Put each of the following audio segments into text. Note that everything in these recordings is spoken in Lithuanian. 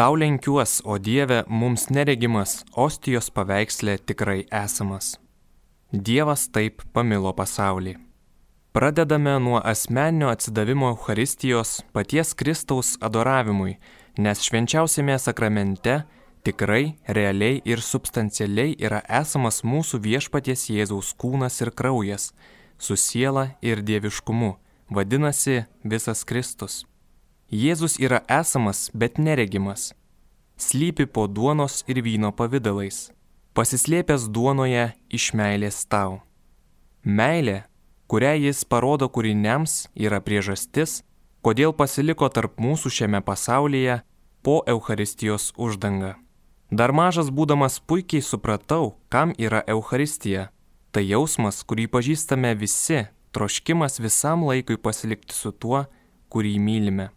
Tau lenkiuos, o Dieve, mums neregimas, ostijos paveikslė tikrai esamas. Dievas taip pamilo pasaulį. Pradedame nuo asmeninio atsidavimo Euharistijos paties Kristaus adoravimui, nes švenčiausiame sakramente tikrai, realiai ir substancialiai yra esamas mūsų viešpaties Jėzaus kūnas ir kraujas, su siela ir dieviškumu, vadinasi visas Kristus. Jėzus yra esamas, bet neregimas. Slypi po duonos ir vyno pavydalais, pasislėpęs duonoje iš meilės tau. Meilė kurią jis parodo kūriniams, yra priežastis, kodėl pasiliko tarp mūsų šiame pasaulyje po Euharistijos uždanga. Dar mažas būdamas puikiai supratau, kam yra Euharistija. Tai jausmas, kurį pažįstame visi, troškimas visam laikui pasilikti su tuo, kurį mylime.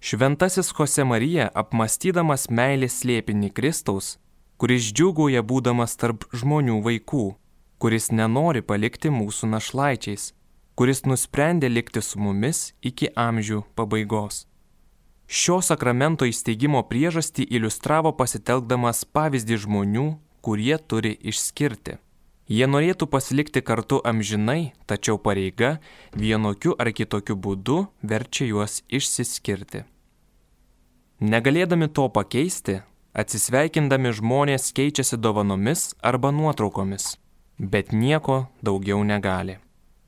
Šventasis Jose Marija, apmastydamas meilės slėpinį Kristaus, kuris džiugoja būdamas tarp žmonių vaikų, kuris nenori palikti mūsų našlaičiais, kuris nusprendė likti su mumis iki amžių pabaigos. Šio sakramento įsteigimo priežastį iliustravo pasitelkdamas pavyzdį žmonių, kurie turi išskirti. Jie norėtų pasilikti kartu amžinai, tačiau pareiga vienokiu ar kitokiu būdu verčia juos išsiskirti. Negalėdami to pakeisti, atsisveikindami žmonės keičiasi dovanomis arba nuotraukomis, bet nieko daugiau negali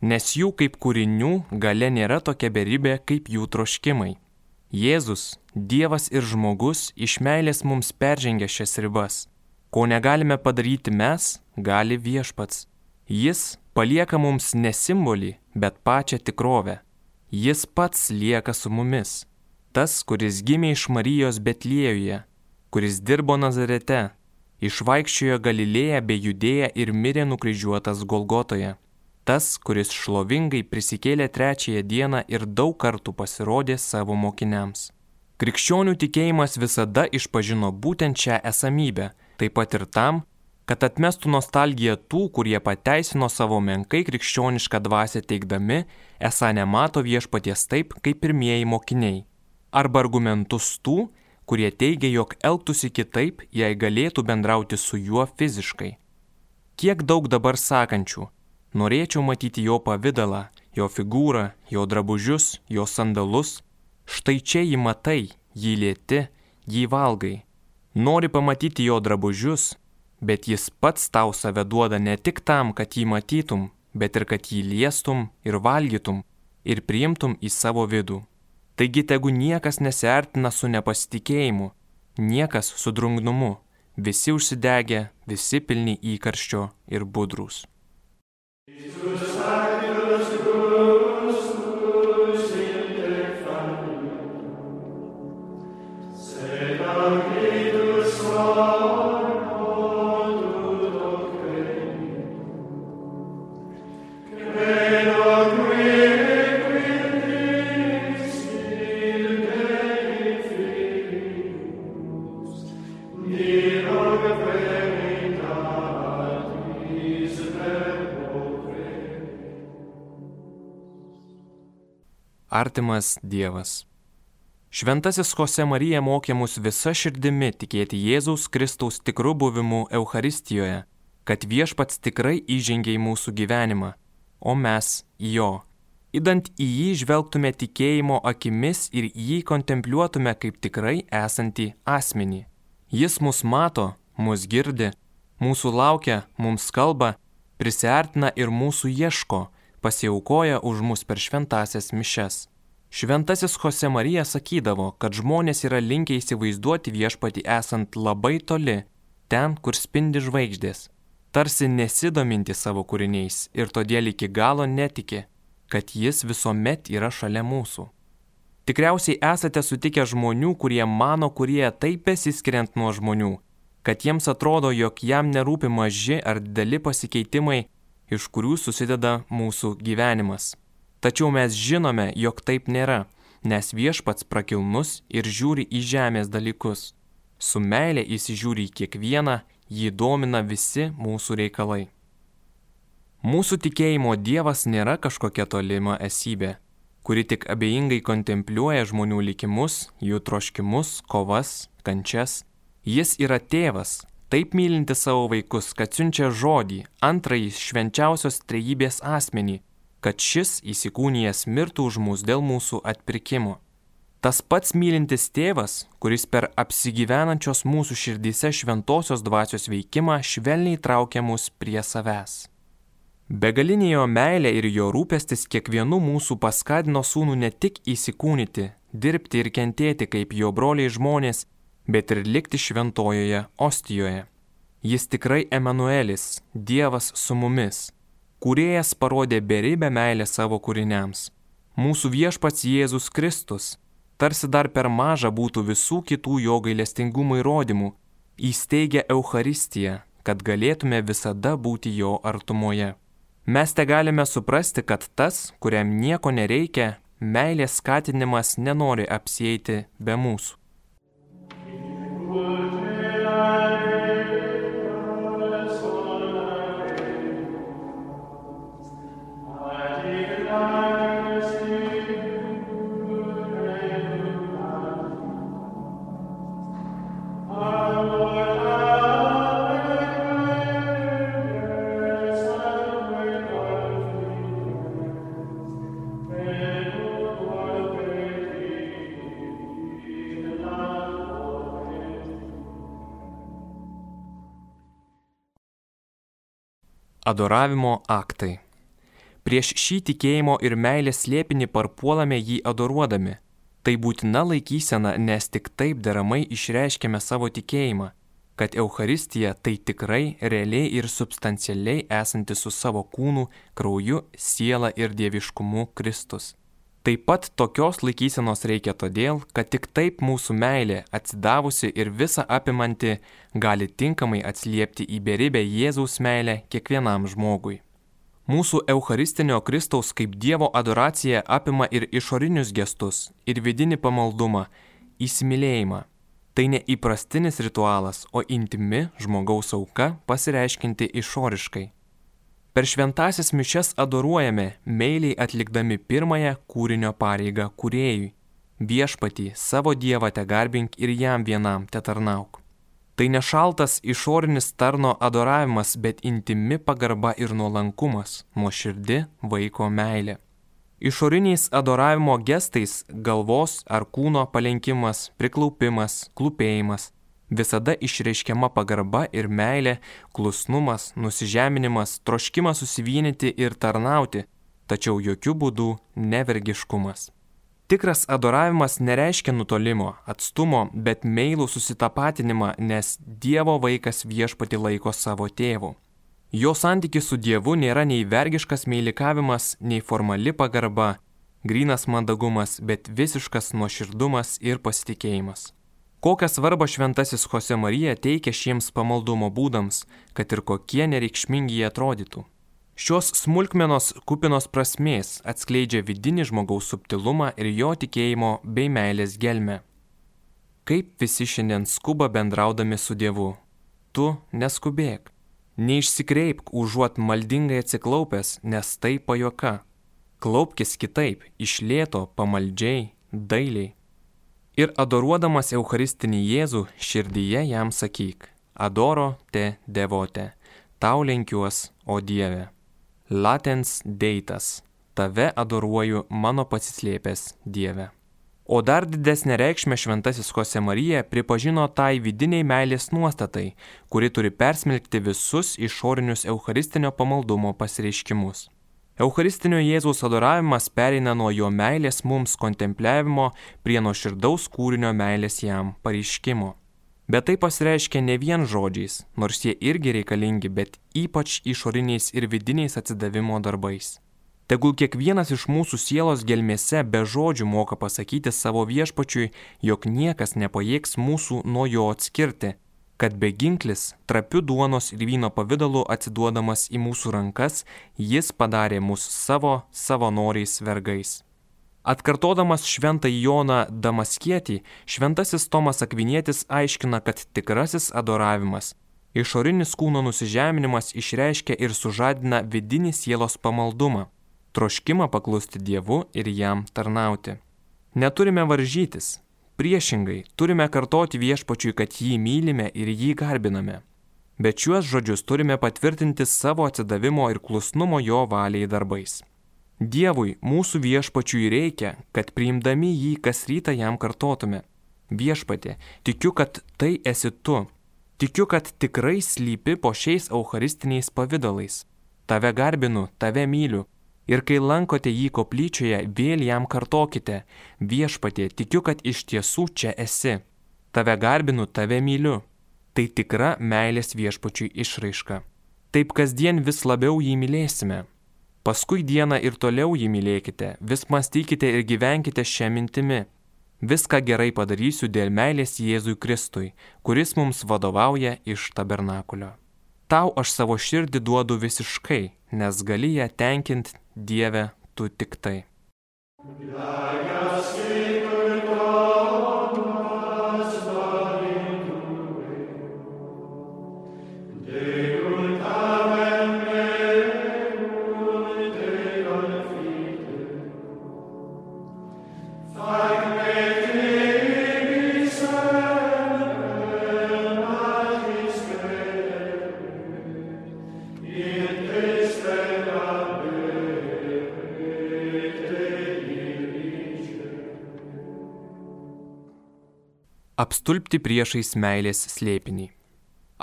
nes jų kaip kūrinių gale nėra tokia beribė kaip jų troškimai. Jėzus, Dievas ir žmogus iš meilės mums peržengia šias ribas. Ko negalime padaryti mes, gali viešpats. Jis palieka mums ne simbolį, bet pačią tikrovę. Jis pats lieka su mumis. Tas, kuris gimė iš Marijos Betlėjuje, kuris dirbo Nazarete, išvaikščiojo Galilėją bei Judėją ir mirė nukryžiuotas Golgotoje tas, kuris šlovingai prisikėlė trečiąją dieną ir daug kartų pasirodė savo mokiniams. Krikščionių tikėjimas visada išpažino būtent šią esamybę, taip pat ir tam, kad atmestų nostalgiją tų, kurie pateisino savo menkai krikščionišką dvasę teikdami, esą nemato viešpaties taip, kaip pirmieji mokiniai. Arba argumentus tų, kurie teigia, jog elgtųsi kitaip, jei galėtų bendrauti su juo fiziškai. Kiek daug dabar sakančių, Norėčiau matyti jo pavydalą, jo figūrą, jo drabužius, jo sandalus. Štai čia jį matai, jį lieti, jį valgai. Nori pamatyti jo drabužius, bet jis pats tau save duoda ne tik tam, kad jį matytum, bet ir kad jį liestum ir valgytum ir priimtum į savo vidų. Taigi tegu niekas nesiartina su nepasitikėjimu, niekas su drungnumu, visi užsidegę, visi pilni įkarščio ir budrus. Artimas Dievas. Šventasis Jose Marija mokė mus visa širdimi tikėti Jėzaus Kristaus tikrų buvimu Euharistijoje, kad viešpats tikrai įžengė į mūsų gyvenimą, o mes į jo. Įdant į jį žvelgtume tikėjimo akimis ir jį kontempliuotume kaip tikrai esantį asmenį. Jis mus mato, mus girdi, mūsų laukia, mums kalba, prisartina ir mūsų ieško, pasiaukoja už mus per šventasias mišes. Šventasis Jose Marija sakydavo, kad žmonės yra linkę įsivaizduoti viešpatį esant labai toli, ten, kur spindi žvaigždės, tarsi nesidominti savo kūriniais ir todėl iki galo netiki, kad jis visuomet yra šalia mūsų. Tikriausiai esate sutikę žmonių, kurie mano, kurie taip besiskiriant nuo žmonių, kad jiems atrodo, jog jam nerūpi maži ar dideli pasikeitimai iš kurių susideda mūsų gyvenimas. Tačiau mes žinome, jog taip nėra, nes viešpats prakilnus ir žiūri į žemės dalykus. Su meilė įsižiūri į kiekvieną, jį domina visi mūsų reikalai. Mūsų tikėjimo Dievas nėra kažkokia tolima esybė, kuri tik abejingai kontempliuoja žmonių likimus, jų troškimus, kovas, kančias. Jis yra tėvas, taip mylinti savo vaikus, kad siunčia žodį, antrąjį švenčiausios trejybės asmenį, kad šis įsikūnijas mirtų už mus dėl mūsų atpirkimo. Tas pats mylintis tėvas, kuris per apsigyvenančios mūsų širdyse šventosios dvasios veikimą švelniai traukia mus prie savęs. Begalinė jo meilė ir jo rūpestis kiekvienu mūsų paskatino sūnų ne tik įsikūnyti, dirbti ir kentėti kaip jo broliai žmonės, bet ir likti šventojoje Ostijoje. Jis tikrai Emanuelis, Dievas su mumis. Kūrėjas parodė beribę meilę savo kūriniams. Mūsų viešpats Jėzus Kristus tarsi dar per maža būtų visų kitų jo gailestingumo įrodymų, įsteigia Euharistiją, kad galėtume visada būti jo artumoje. Mes te galime suprasti, kad tas, kuriam nieko nereikia, meilės skatinimas nenori apsėti be mūsų. Adoravimo aktai. Prieš šį tikėjimo ir meilės slėpinį parpuolame jį adoruodami. Tai būtina laikysena, nes tik taip deramai išreiškiame savo tikėjimą, kad Euharistija tai tikrai, realiai ir substancialiai esanti su savo kūnu, krauju, siela ir dieviškumu Kristus. Taip pat tokios laikysenos reikia todėl, kad tik taip mūsų meilė, atsidavusi ir visa apimanti, gali tinkamai atsliepti į beribę Jėzaus meilę kiekvienam žmogui. Mūsų Eucharistinio Kristaus kaip Dievo adoracija apima ir išorinius gestus, ir vidinį pamaldumą, įsimylėjimą. Tai ne įprastinis ritualas, o intimi žmogaus auka pasireiškinti išoriškai. Per šventasias mišes adoruojame, meiliai atlikdami pirmąją kūrinio pareigą kuriejui. Viešpatį savo Dievą te garbink ir jam vienam te tarnauk. Tai nešaltas išorinis tarno adoravimas, bet intimi pagarba ir nuolankumas, nuoširdi vaiko meilė. Išoriniais adoravimo gestais galvos ar kūno palenkimas, priklaupimas, klūpėjimas visada išreiškiama pagarba ir meilė, klusnumas, nusižeminimas, troškimas susivienyti ir tarnauti, tačiau jokių būdų nevergiškumas. Tikras adoravimas nereiškia nutolimo, atstumo, bet meilų susitapatinimą, nes Dievo vaikas viešpati laiko savo tėvu. Jo santykis su Dievu nėra nei vergiškas meilikavimas, nei formali pagarba, grinas mandagumas, bet visiškas nuoširdumas ir pasitikėjimas. Kokią svarbą šventasis Jose Marija teikia šiems pamaldumo būdams, kad ir kokie nereikšmingi jie atrodytų. Šios smulkmenos kupinos prasmės atskleidžia vidinį žmogaus subtilumą ir jo tikėjimo bei meilės gelmę. Kaip visi šiandien skuba bendraudami su Dievu. Tu neskubėk. Neišsikreipk užuot maldingai atsiklaupęs, nes tai pajoka. Klaupkis kitaip, išlėto, pamaldžiai, dailiai. Ir adoruodamas Eucharistinį Jėzų širdyje jam sakyk, adoro te devote, tau lenkiuos, o Dieve. Latens deitas, tave adoruoju mano pasislėpęs Dieve. O dar didesnė reikšmė šventasis Jose Marija pripažino tai vidiniai meilės nuostatai, kuri turi persmelkti visus išorinius Eucharistinio pamaldumo pasireiškimus. Eucharistinio Jėzaus adoravimas pereina nuo jo meilės mums kontempliavimo prie nuoširdaus kūrinio meilės jam pareiškimo. Bet tai pasireiškia ne vien žodžiais, nors jie irgi reikalingi, bet ypač išoriniais ir vidiniais atsidavimo darbais. Tegul kiekvienas iš mūsų sielos gelmėse be žodžių moka pasakyti savo viešpačiui, jog niekas nepajėgs mūsų nuo jo atskirti, kad beginklis, trapiu duonos ir vyno pavydalu atsiduodamas į mūsų rankas, jis padarė mus savo savanoriais vergais. Atkartodamas šventą Joną Damaskietį, šventasis Tomas Akvinietis aiškina, kad tikrasis adoravimas, išorinis kūno nusižeminimas išreiškia ir sužadina vidinį sielos pamaldumą. troškimą paklusti Dievu ir jam tarnauti. Neturime varžytis, priešingai turime kartoti viešpačiui, kad jį mylime ir jį garbiname. Bet šiuos žodžius turime patvirtinti savo atsidavimo ir klusnumo jo valiai darbais. Dievui, mūsų viešpačiui reikia, kad priimdami jį kas rytą jam kartotume. Viešpatė, tikiu, kad tai esi tu. Tikiu, kad tikrai slypi po šiais eucharistiniais pavydalais. Tave garbinu, tave myliu, Ir kai lankote jį koplyčioje, vėl jam kartokite, viešpatie, tikiu, kad iš tiesų čia esi. Tave garbinu, tave myliu. Tai tikra meilės viešpačiui išraiška. Taip kasdien vis labiau jį mylėsime. Paskui dieną ir toliau jį mylėkite, vis mąstykite ir gyvenkite šią mintimį. Viską gerai padarysiu dėl meilės Jėzui Kristui, kuris mums vadovauja iš tabernakulio. Tau aš savo širdį duodu visiškai, nes gali ją tenkinti Dieve, tu tik tai. Apstulpti priešais meilės slėpinį.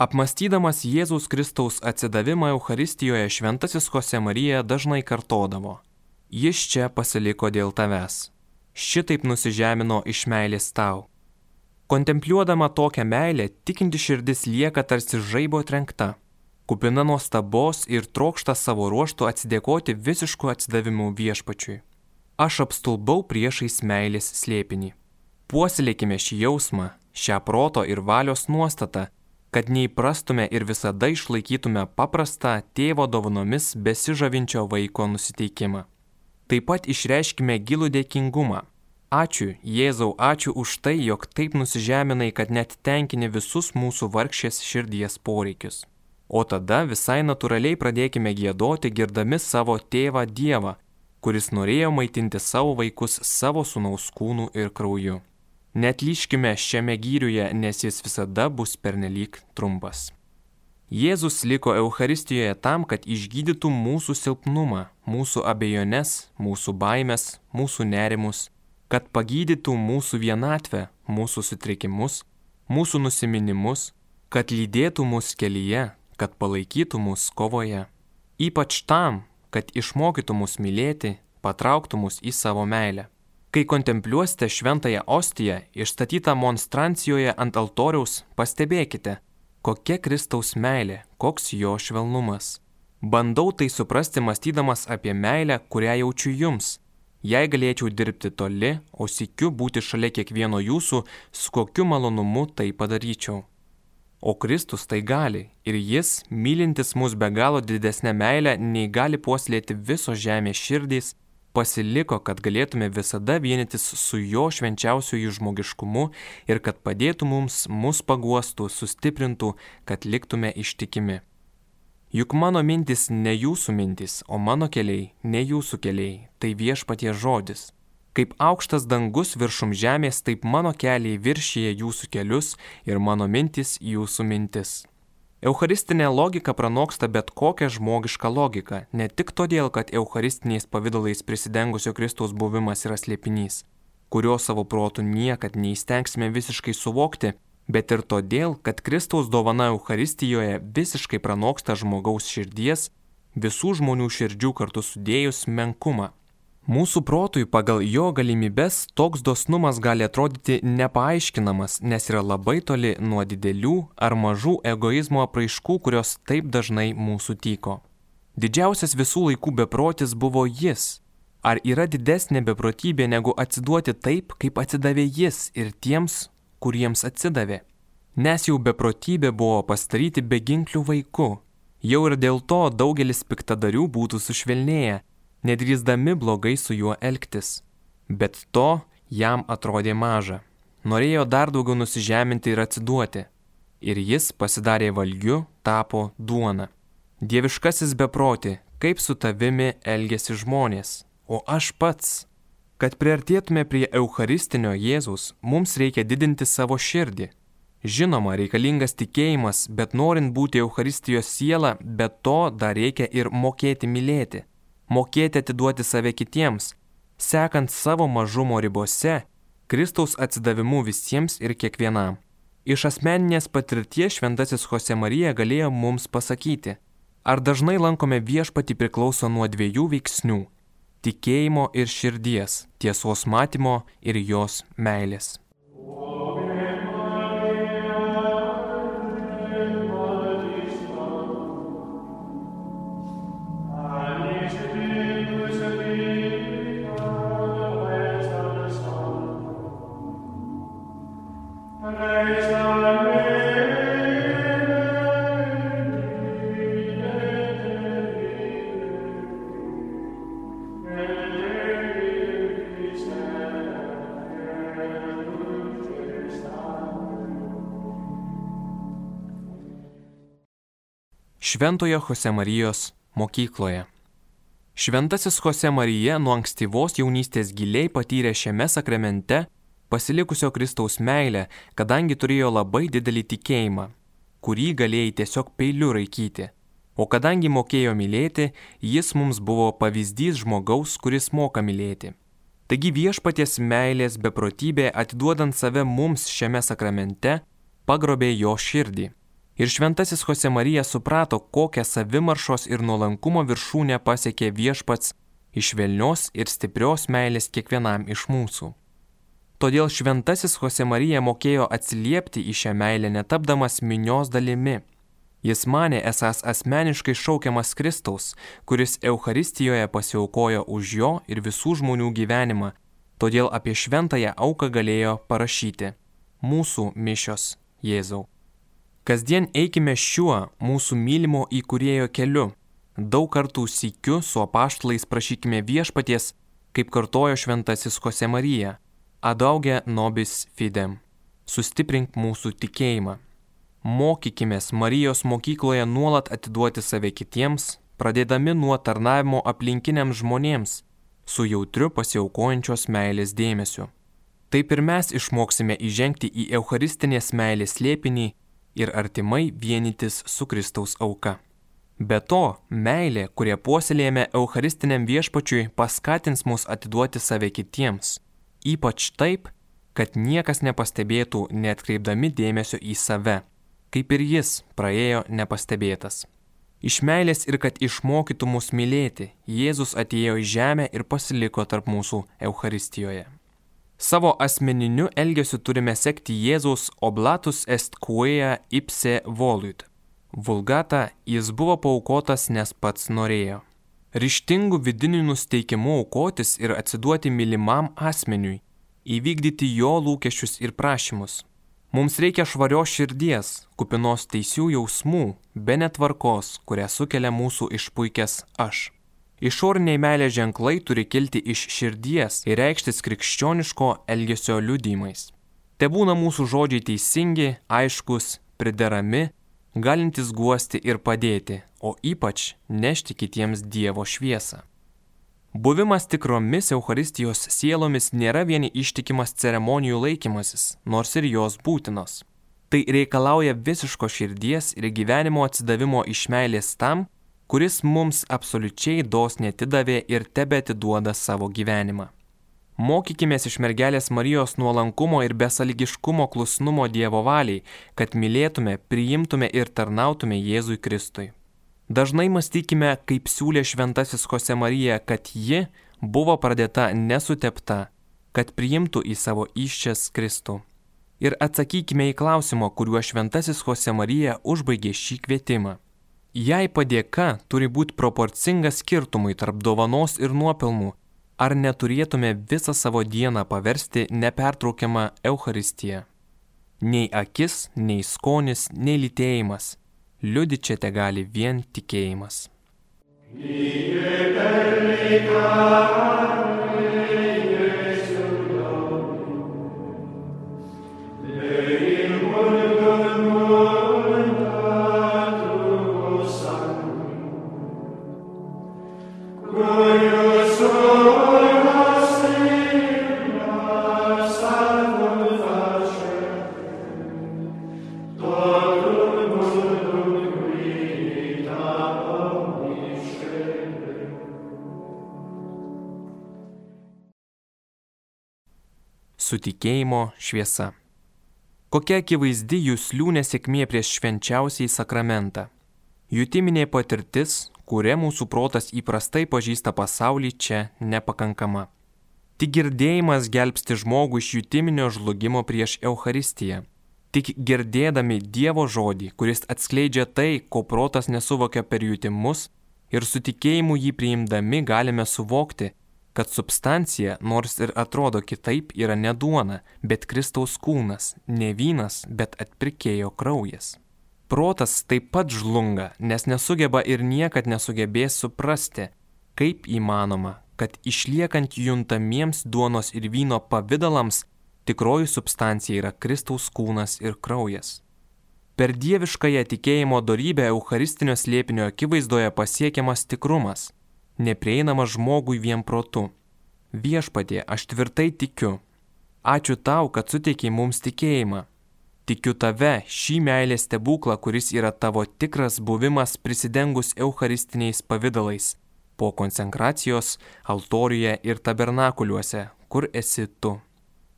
Apmastydamas Jėzaus Kristaus atsidavimą Euharistijoje šventasis Jose Marija dažnai kartodavo - Jis čia pasiliko dėl tavęs. Šitaip nusižemino iš meilės tau. Kontempliuodama tokią meilę, tikinti širdis lieka tarsi žaibo trenkta, kupina nuostabos ir trokšta savo ruoštų atsidėkoti visišku atsidavimu viešpačiui. Aš apstulbau priešais meilės slėpinį. Puoselėkime šį jausmą, šią proto ir valios nuostatą, kad neįprastume ir visada išlaikytume paprastą tėvo dovanomis besižavinčio vaiko nusiteikimą. Taip pat išreiškime gilų dėkingumą. Ačiū, Jėzau, ačiū už tai, jog taip nusižeminai, kad net tenkini visus mūsų vargšės širdies poreikius. O tada visai natūraliai pradėkime gėdoti girdami savo tėvą Dievą, kuris norėjo maitinti savo vaikus savo sunaus kūnų ir krauju. Netlyškime šiame gyriuje, nes jis visada bus pernelyg trumpas. Jėzus liko Euharistijoje tam, kad išgydytų mūsų silpnumą, mūsų abejones, mūsų baimės, mūsų nerimus, kad pagydytų mūsų vienatvę, mūsų sutrikimus, mūsų nusiminimus, kad lydėtų mus kelyje, kad palaikytų mus kovoje. Ypač tam, kad išmokytų mus mylėti, patrauktų mus į savo meilę. Kai kontempliuosite šventąją ostiją išstatytą monstrancijoje ant altoriaus, pastebėkite, kokia Kristaus meilė, koks jo švelnumas. Bandau tai suprasti mąstydamas apie meilę, kurią jaučiu jums. Jei galėčiau dirbti toli, o sikiu būti šalia kiekvieno jūsų, su kokiu malonumu tai padaryčiau. O Kristus tai gali ir jis, mylintis mus be galo didesnę meilę, nei gali puoslėti visos žemės širdys, pasiliko, kad galėtume visada vienytis su jo švenčiausiųjų žmogiškumu ir kad padėtų mums, mus paguostų, sustiprintų, kad liktume ištikimi. Juk mano mintis ne jūsų mintis, o mano keliai ne jūsų keliai, tai viešpatie žodis. Kaip aukštas dangus viršum žemės, taip mano keliai viršyje jūsų kelius ir mano mintis jūsų mintis. Eucharistinė logika pranoksta bet kokią žmogišką logiką, ne tik todėl, kad eucharistiniais pavydalais prisidengusio Kristaus buvimas yra slėpinys, kurio savo protų niekad neįstengsime visiškai suvokti, bet ir todėl, kad Kristaus dovana Eucharistijoje visiškai pranoksta žmogaus širdies, visų žmonių širdžių kartu sudėjus menkumą. Mūsų protui pagal jo galimybes toks dosnumas gali atrodyti nepaaiškinamas, nes yra labai toli nuo didelių ar mažų egoizmo apraiškų, kurios taip dažnai mūsų tyko. Didžiausias visų laikų beprotis buvo jis. Ar yra didesnė beprotybė negu atsiduoti taip, kaip atsidavė jis ir tiems, kuriems atsidavė? Nes jau beprotybė buvo pastaryti beginklių vaiku. Jau ir dėl to daugelis piktadarių būtų sušvelnėję nedrįsdami blogai su juo elgtis. Bet to jam atrodė maža. Norėjo dar daugiau nusižeminti ir atsiduoti. Ir jis pasidarė valgiu, tapo duona. Dieviškasis beproti, kaip su tavimi elgesi žmonės, o aš pats. Kad priartėtume prie Eucharistinio Jėzus, mums reikia didinti savo širdį. Žinoma, reikalingas tikėjimas, bet norint būti Eucharistijos siela, bet to dar reikia ir mokėti mylėti, mokėti atiduoti save kitiems, sekant savo mažumo ribose, Kristaus atsidavimu visiems ir kiekvienam. Iš asmeninės patirties šventasis Jose Marija galėjo mums pasakyti, ar dažnai lankome viešpati priklauso nuo dviejų veiksnių tikėjimo ir širdies, tiesos matymo ir jos meilės. Šventojo Jose Marijos mokykloje. Šventasis Jose Marija nuo ankstyvos jaunystės giliai patyrė šiame sakramente pasilikusio Kristaus meilę, kadangi turėjo labai didelį tikėjimą, kurį galėjai tiesiog peiliu raikyti. O kadangi mokėjo mylėti, jis mums buvo pavyzdys žmogaus, kuris moka mylėti. Taigi viešpaties meilės beprotybė atiduodant save mums šiame sakramente pagrobė jo širdį. Ir šventasis Jose Marija suprato, kokią savimaršos ir nuolankumo viršūnę pasiekė viešpats iš velnios ir stiprios meilės kiekvienam iš mūsų. Todėl šventasis Jose Marija mokėjo atsiliepti į šią meilę netapdamas minios dalimi. Jis mane esas asmeniškai šaukiamas Kristaus, kuris Euharistijoje pasiaukojo už jo ir visų žmonių gyvenimą, todėl apie šventąją auką galėjo parašyti - Mūsų mišios Jėzau. Kasdien eikime šiuo mūsų mylimo įkūrėjo keliu. Daug kartų sykiu su apaštlais prašykime viešpaties, kaip kartojo šventasis Jose Marija. Adaugė nobis fidem. Sustiprink mūsų tikėjimą. Mokykime Marijos mokykloje nuolat atiduoti save kitiems, pradėdami nuo tarnavimo aplinkiniams žmonėms, su jautriu pasiaukojančios meilės dėmesiu. Taip ir mes išmoksime įžengti į Eucharistinės meilės slėpinį ir artimai vienytis su Kristaus auka. Be to, meilė, kurie puoselėjame Eucharistiniam viešpačiui, paskatins mus atiduoti save kitiems. Ypač taip, kad niekas nepastebėtų, netkreipdami dėmesio į save, kaip ir jis praėjo nepastebėtas. Iš meilės ir kad išmokytų mus mylėti, Jėzus atėjo į žemę ir pasiliko tarp mūsų Eucharistijoje. Savo asmeniniu elgesiu turime sekti Jėzaus oblatus est quea ipse voluit. Vulgata jis buvo paukotas, nes pats norėjo. Ryštingų vidinių nusteikimų aukotis ir atsiduoti mylimam asmeniui, įvykdyti jo lūkesčius ir prašymus. Mums reikia švarios širdies, kupinos teisių jausmų, be netvarkos, kurią sukelia mūsų išpuikęs aš. Išoriniai meilės ženklai turi kilti iš širdies ir reikštis krikščioniško elgesio liudymais. Te būna mūsų žodžiai teisingi, aiškus, priderami, galintys guosti ir padėti, o ypač nešti kitiems Dievo šviesą. Buvimas tikromis Euharistijos sielomis nėra vieni ištikimas ceremonijų laikymasis, nors ir jos būtinos. Tai reikalauja visiško širdies ir gyvenimo atsidavimo iš meilės tam, kuris mums absoliučiai dosniai atidavė ir tebe atiduoda savo gyvenimą. Mokykime iš mergelės Marijos nuolankumo ir besaligiškumo klusnumo Dievo valiai, kad mylėtume, priimtume ir tarnautume Jėzui Kristui. Dažnai mąstykime, kaip siūlė šventasis Jose Marija, kad ji buvo pradėta nesutepta, kad priimtų į savo iščias Kristų. Ir atsakykime į klausimą, kuriuo šventasis Jose Marija užbaigė šį kvietimą. Jei padėka turi būti proporcinga skirtumui tarp dovanos ir nuopelnų, ar neturėtume visą savo dieną paversti nepertraukiamą Euharistiją? Nei akis, nei skonis, nei lytėjimas. Liudi čia te gali vien tikėjimas. Su tikėjimo šviesa. Kokia akivaizdi jūslių nesėkmė prieš švenčiausiai sakramentą. Jutiminė patirtis, kuria mūsų protas įprastai pažįsta pasaulį, čia nepakankama. Tik girdėjimas gelbsti žmogų iš jutiminio žlugimo prieš Euharistiją. Tik girdėdami Dievo žodį, kuris atskleidžia tai, ko protas nesuvokia per jutimus, ir su tikėjimu jį priimdami galime suvokti, kad substancija, nors ir atrodo kitaip, yra ne duona, bet Kristaus kūnas, ne vynas, bet atpirkėjo kraujas. Protas taip pat žlunga, nes nesugeba ir niekad nesugebės suprasti, kaip įmanoma, kad išliekant juntamiems duonos ir vyno pavydalams, tikroji substancija yra Kristaus kūnas ir kraujas. Per dieviškąją tikėjimo darybę Eucharistinio slėpinio akivaizdoje pasiekiamas tikrumas neprieinamas žmogui vien protu. Viešpatie, aš tvirtai tikiu. Ačiū tau, kad suteikiai mums tikėjimą. Tikiu tave, šį meilės stebuklą, kuris yra tavo tikras buvimas prisidengus eucharistiniais pavydalais po konsekracijos, altoriuje ir tabernakuliuose, kur esi tu.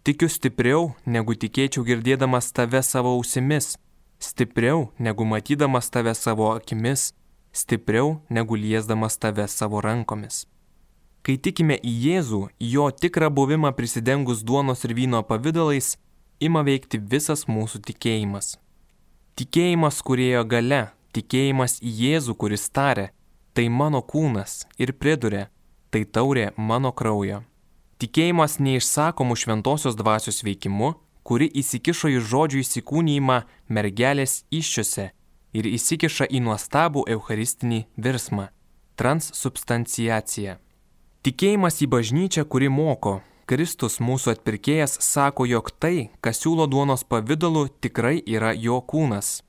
Tikiu stipriau, negu tikėčiau girdėdamas tave savo ausimis, stipriau, negu matydamas tave savo akimis, stipriau negu liesdamas tave savo rankomis. Kai tikime į Jėzų, jo tikrą buvimą prisidengus duonos ir vyno pavydalais, ima veikti visas mūsų tikėjimas. Tikėjimas kurėjo gale, tikėjimas į Jėzų, kuris tarė, tai mano kūnas ir priduria, tai taurė mano kraujo. Tikėjimas neišsakomų šventosios dvasios veikimu, kuri įsikišo į žodžių įsikūnyjimą mergelės iššiose ir įsikiša į nuostabų eucharistinį virsmą - transsubstanciaciją. Tikėjimas į bažnyčią, kuri moko, Kristus mūsų atpirkėjas sako, jog tai, kas siūlo duonos pavydalu, tikrai yra jo kūnas.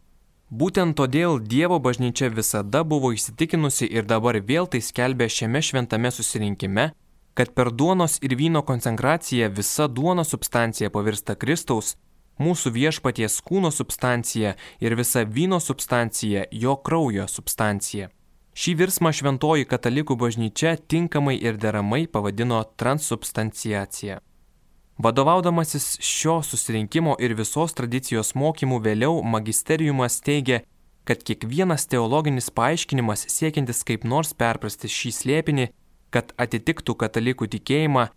Būtent todėl Dievo bažnyčia visada buvo įsitikinusi ir dabar vėl tai skelbia šiame šventame susirinkime, kad per duonos ir vyno koncentraciją visa duono substancija pavirsta Kristaus, mūsų viešpaties kūno substancija ir visa vyno substancija jo kraujo substancija. Šį virsmą šventoji katalikų bažnyčia tinkamai ir deramai pavadino transsubstanciacija. Vadovaudamasis šio susirinkimo ir visos tradicijos mokymų vėliau magisteriumas teigia, kad kiekvienas teologinis paaiškinimas siekiantis kaip nors perprasti šį slėpinį, kad atitiktų katalikų tikėjimą,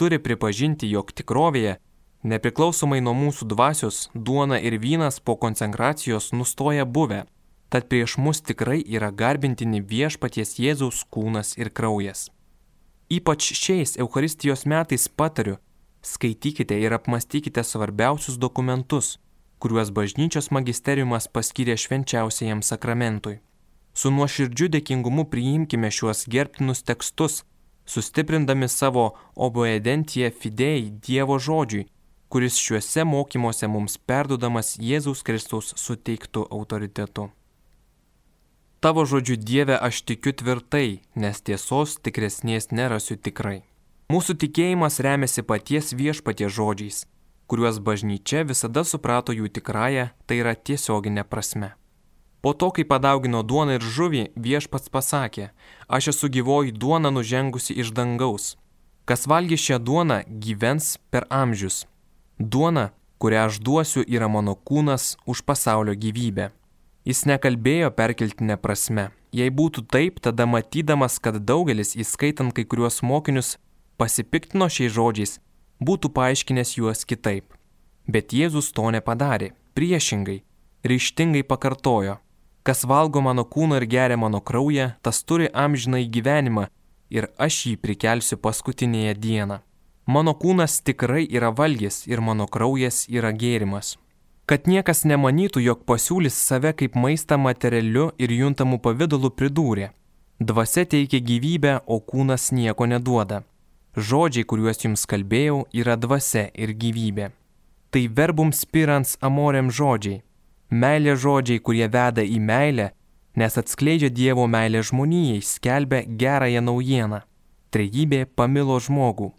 turi pripažinti, jog tikrovėje Nepriklausomai nuo mūsų dvasios, duona ir vynas po konsekracijos nustoja buvę, tad prieš mus tikrai yra garbintini viešpaties Jėzaus kūnas ir kraujas. Ypač šiais Euharistijos metais patariu, skaitykite ir apmastykite svarbiausius dokumentus, kuriuos bažnyčios magisteriumas paskyrė švenčiausiajam sakramentui. Su nuoširdžiu dėkingumu priimkime šiuos gerbtinus tekstus, sustiprindami savo oboedentiją fidėjai Dievo žodžiui kuris šiuose mokymuose mums perduodamas Jėzaus Kristaus suteiktų autoritetu. Tavo žodžiu Dieve aš tikiu tvirtai, nes tiesos tikresnės nerasiu tikrai. Mūsų tikėjimas remiasi paties viešpatie žodžiais, kuriuos bažnyčia visada suprato jų tikrąją, tai yra tiesioginė prasme. Po to, kai padaugino duoną ir žuvį, viešpats pasakė, aš esu gyvoji duona nužengusi iš dangaus. Kas valgy šią duoną, gyvens per amžius. Duona, kurią aš duosiu, yra mano kūnas už pasaulio gyvybę. Jis nekalbėjo perkeltinę prasme. Jei būtų taip, tada matydamas, kad daugelis, įskaitant kai kuriuos mokinius, pasipiktino šiais žodžiais, būtų paaiškinęs juos kitaip. Bet Jėzus to nepadarė. Priešingai, ryštingai pakartojo, kas valgo mano kūną ir geria mano kraują, tas turi amžiną į gyvenimą ir aš jį prikelsiu paskutinėje dieną. Mano kūnas tikrai yra valgys ir mano kraujas yra gėrimas. Kad niekas nemanytų, jog pasiūlys save kaip maistą materialiu ir juntamu pavydalu pridūrė. Dvasia teikia gyvybę, o kūnas nieko neduoda. Žodžiai, kuriuos jums kalbėjau, yra dvasia ir gyvybė. Tai verbum spirans amorem žodžiai. Meilė žodžiai, kurie veda į meilę, nes atskleidžia Dievo meilę žmonijai, skelbia gerąją naujieną. Trejybė pamilo žmogų.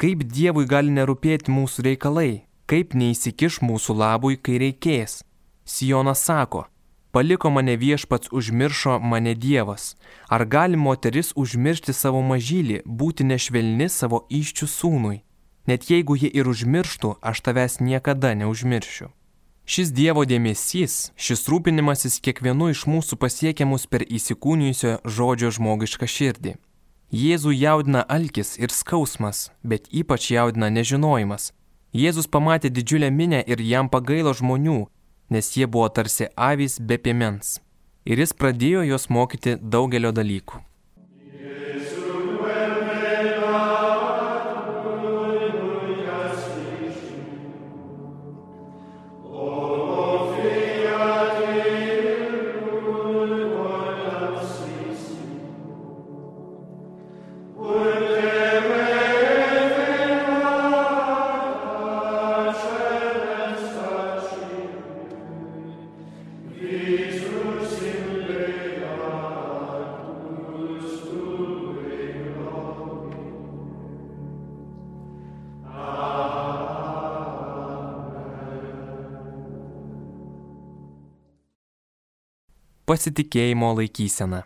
Kaip Dievui gali nerūpėti mūsų reikalai, kaip neįsikiš mūsų labui, kai reikės. Sijonas sako, paliko mane viešpats, užmiršo mane Dievas. Ar gali moteris užmiršti savo mažylį, būti nešvelni savo iščių sūnui? Net jeigu ji ir užmirštų, aš tavęs niekada neužmiršiu. Šis Dievo dėmesys, šis rūpinimasis kiekvienu iš mūsų pasiekia mus per įsikūnijusio žodžio žmogišką širdį. Jėzų jaudina alkis ir skausmas, bet ypač jaudina nežinojimas. Jėzus pamatė didžiulę minę ir jam pagailo žmonių, nes jie buvo tarsi avys be piemens. Ir jis pradėjo juos mokyti daugelio dalykų. Pasitikėjimo laikysena.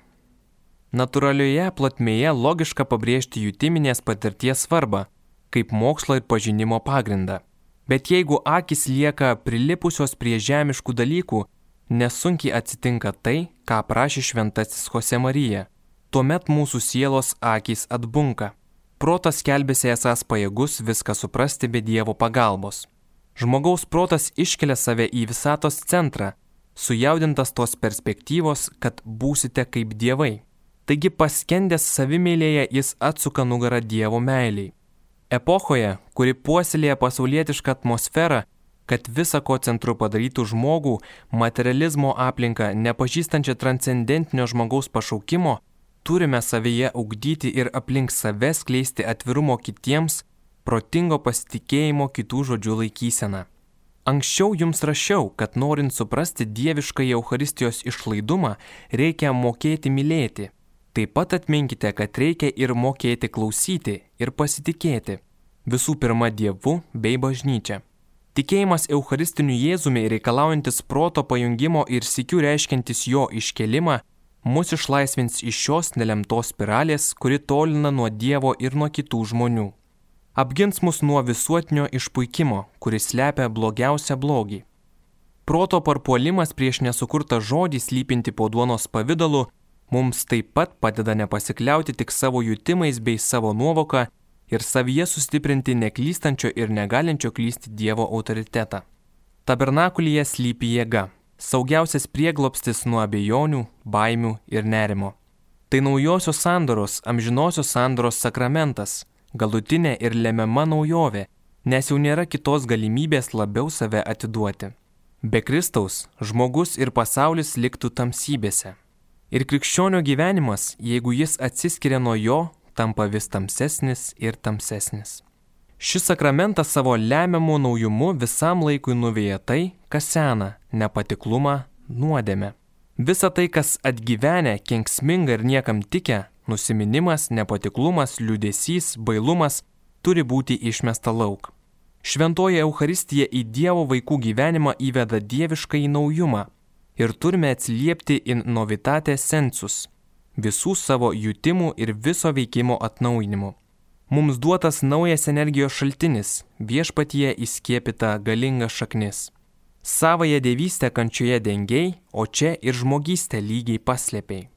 Naturalioje plotmėje logiška pabrėžti jutiminės patirties svarbą, kaip mokslo ir pažinimo pagrindą. Bet jeigu akis lieka prilipusios prie žemiškų dalykų, nesunkiai atsitinka tai, ką prašė šventasis Jose Marija. Tuomet mūsų sielos akis atbunka. Protas kelbėsi esas pajėgus viską suprasti be Dievo pagalbos. Žmogaus protas iškelia save į visatos centrą sujaudintas tos perspektyvos, kad būsite kaip dievai. Taigi paskendęs savimėlėje jis atsuka nugarą Dievo meiliai. Epochoje, kuri puoselėja pasaulietišką atmosferą, kad visa ko centru padarytų žmogų, materializmo aplinką, nepažįstančią transcendentinio žmogaus pašaukimo, turime savyje ugdyti ir aplink save skleisti atvirumo kitiems, protingo pasitikėjimo kitų žodžių laikyseną. Anksčiau jums rašiau, kad norint suprasti dievišką Euharistijos išlaidumą, reikia mokėti mylėti. Taip pat atminkite, kad reikia ir mokėti klausyti ir pasitikėti. Visų pirma Dievu bei bažnyčia. Tikėjimas Eucharistiniu Jėzumi reikalaujantis proto pajungimo ir sikių reiškiantis jo iškelimą mus išlaisvins iš šios nelemtos spiralės, kuri tolina nuo Dievo ir nuo kitų žmonių apgins mus nuo visuotinio išpuikimo, kuris slepia blogiausią blogį. Proto parpuolimas prieš nesukurtą žodį slypinti po duonos pavydalu mums taip pat padeda nepasikliauti tik savo jutimais bei savo nuovoką ir savyje sustiprinti neklystančio ir negalinčio klysti Dievo autoritetą. Tabernakulyje slypi jėga, saugiausias prieglopstis nuo abejonių, baimių ir nerimo. Tai naujosios sandoros, amžinosios sandoros sakramentas, galutinė ir lemiama naujovė, nes jau nėra kitos galimybės labiau save atiduoti. Be Kristaus žmogus ir pasaulis liktų tamsybėse. Ir krikščionio gyvenimas, jeigu jis atsiskiria nuo jo, tampa vis tamsesnis ir tamsesnis. Šis sakramentas savo lemiamų naujumu visam laikui nuvėja tai, kas sena - nepatiklumą, nuodėmę. Visa tai, kas atgyvenę, kenksminga ir niekam tikę, Nusiminimas, nepatiklumas, liūdėsys, bailumas turi būti išmesta lauk. Šventoji Euharistija į Dievo vaikų gyvenimą įveda dievišką į naujumą ir turime atsiliepti in novitate sensus visų savo jutimų ir viso veikimo atnaujinimu. Mums duotas naujas energijos šaltinis, viešpatyje įskiepita galinga šaknis. Savąją dievystę kančioje dengiai, o čia ir žmogystę lygiai paslėpiai.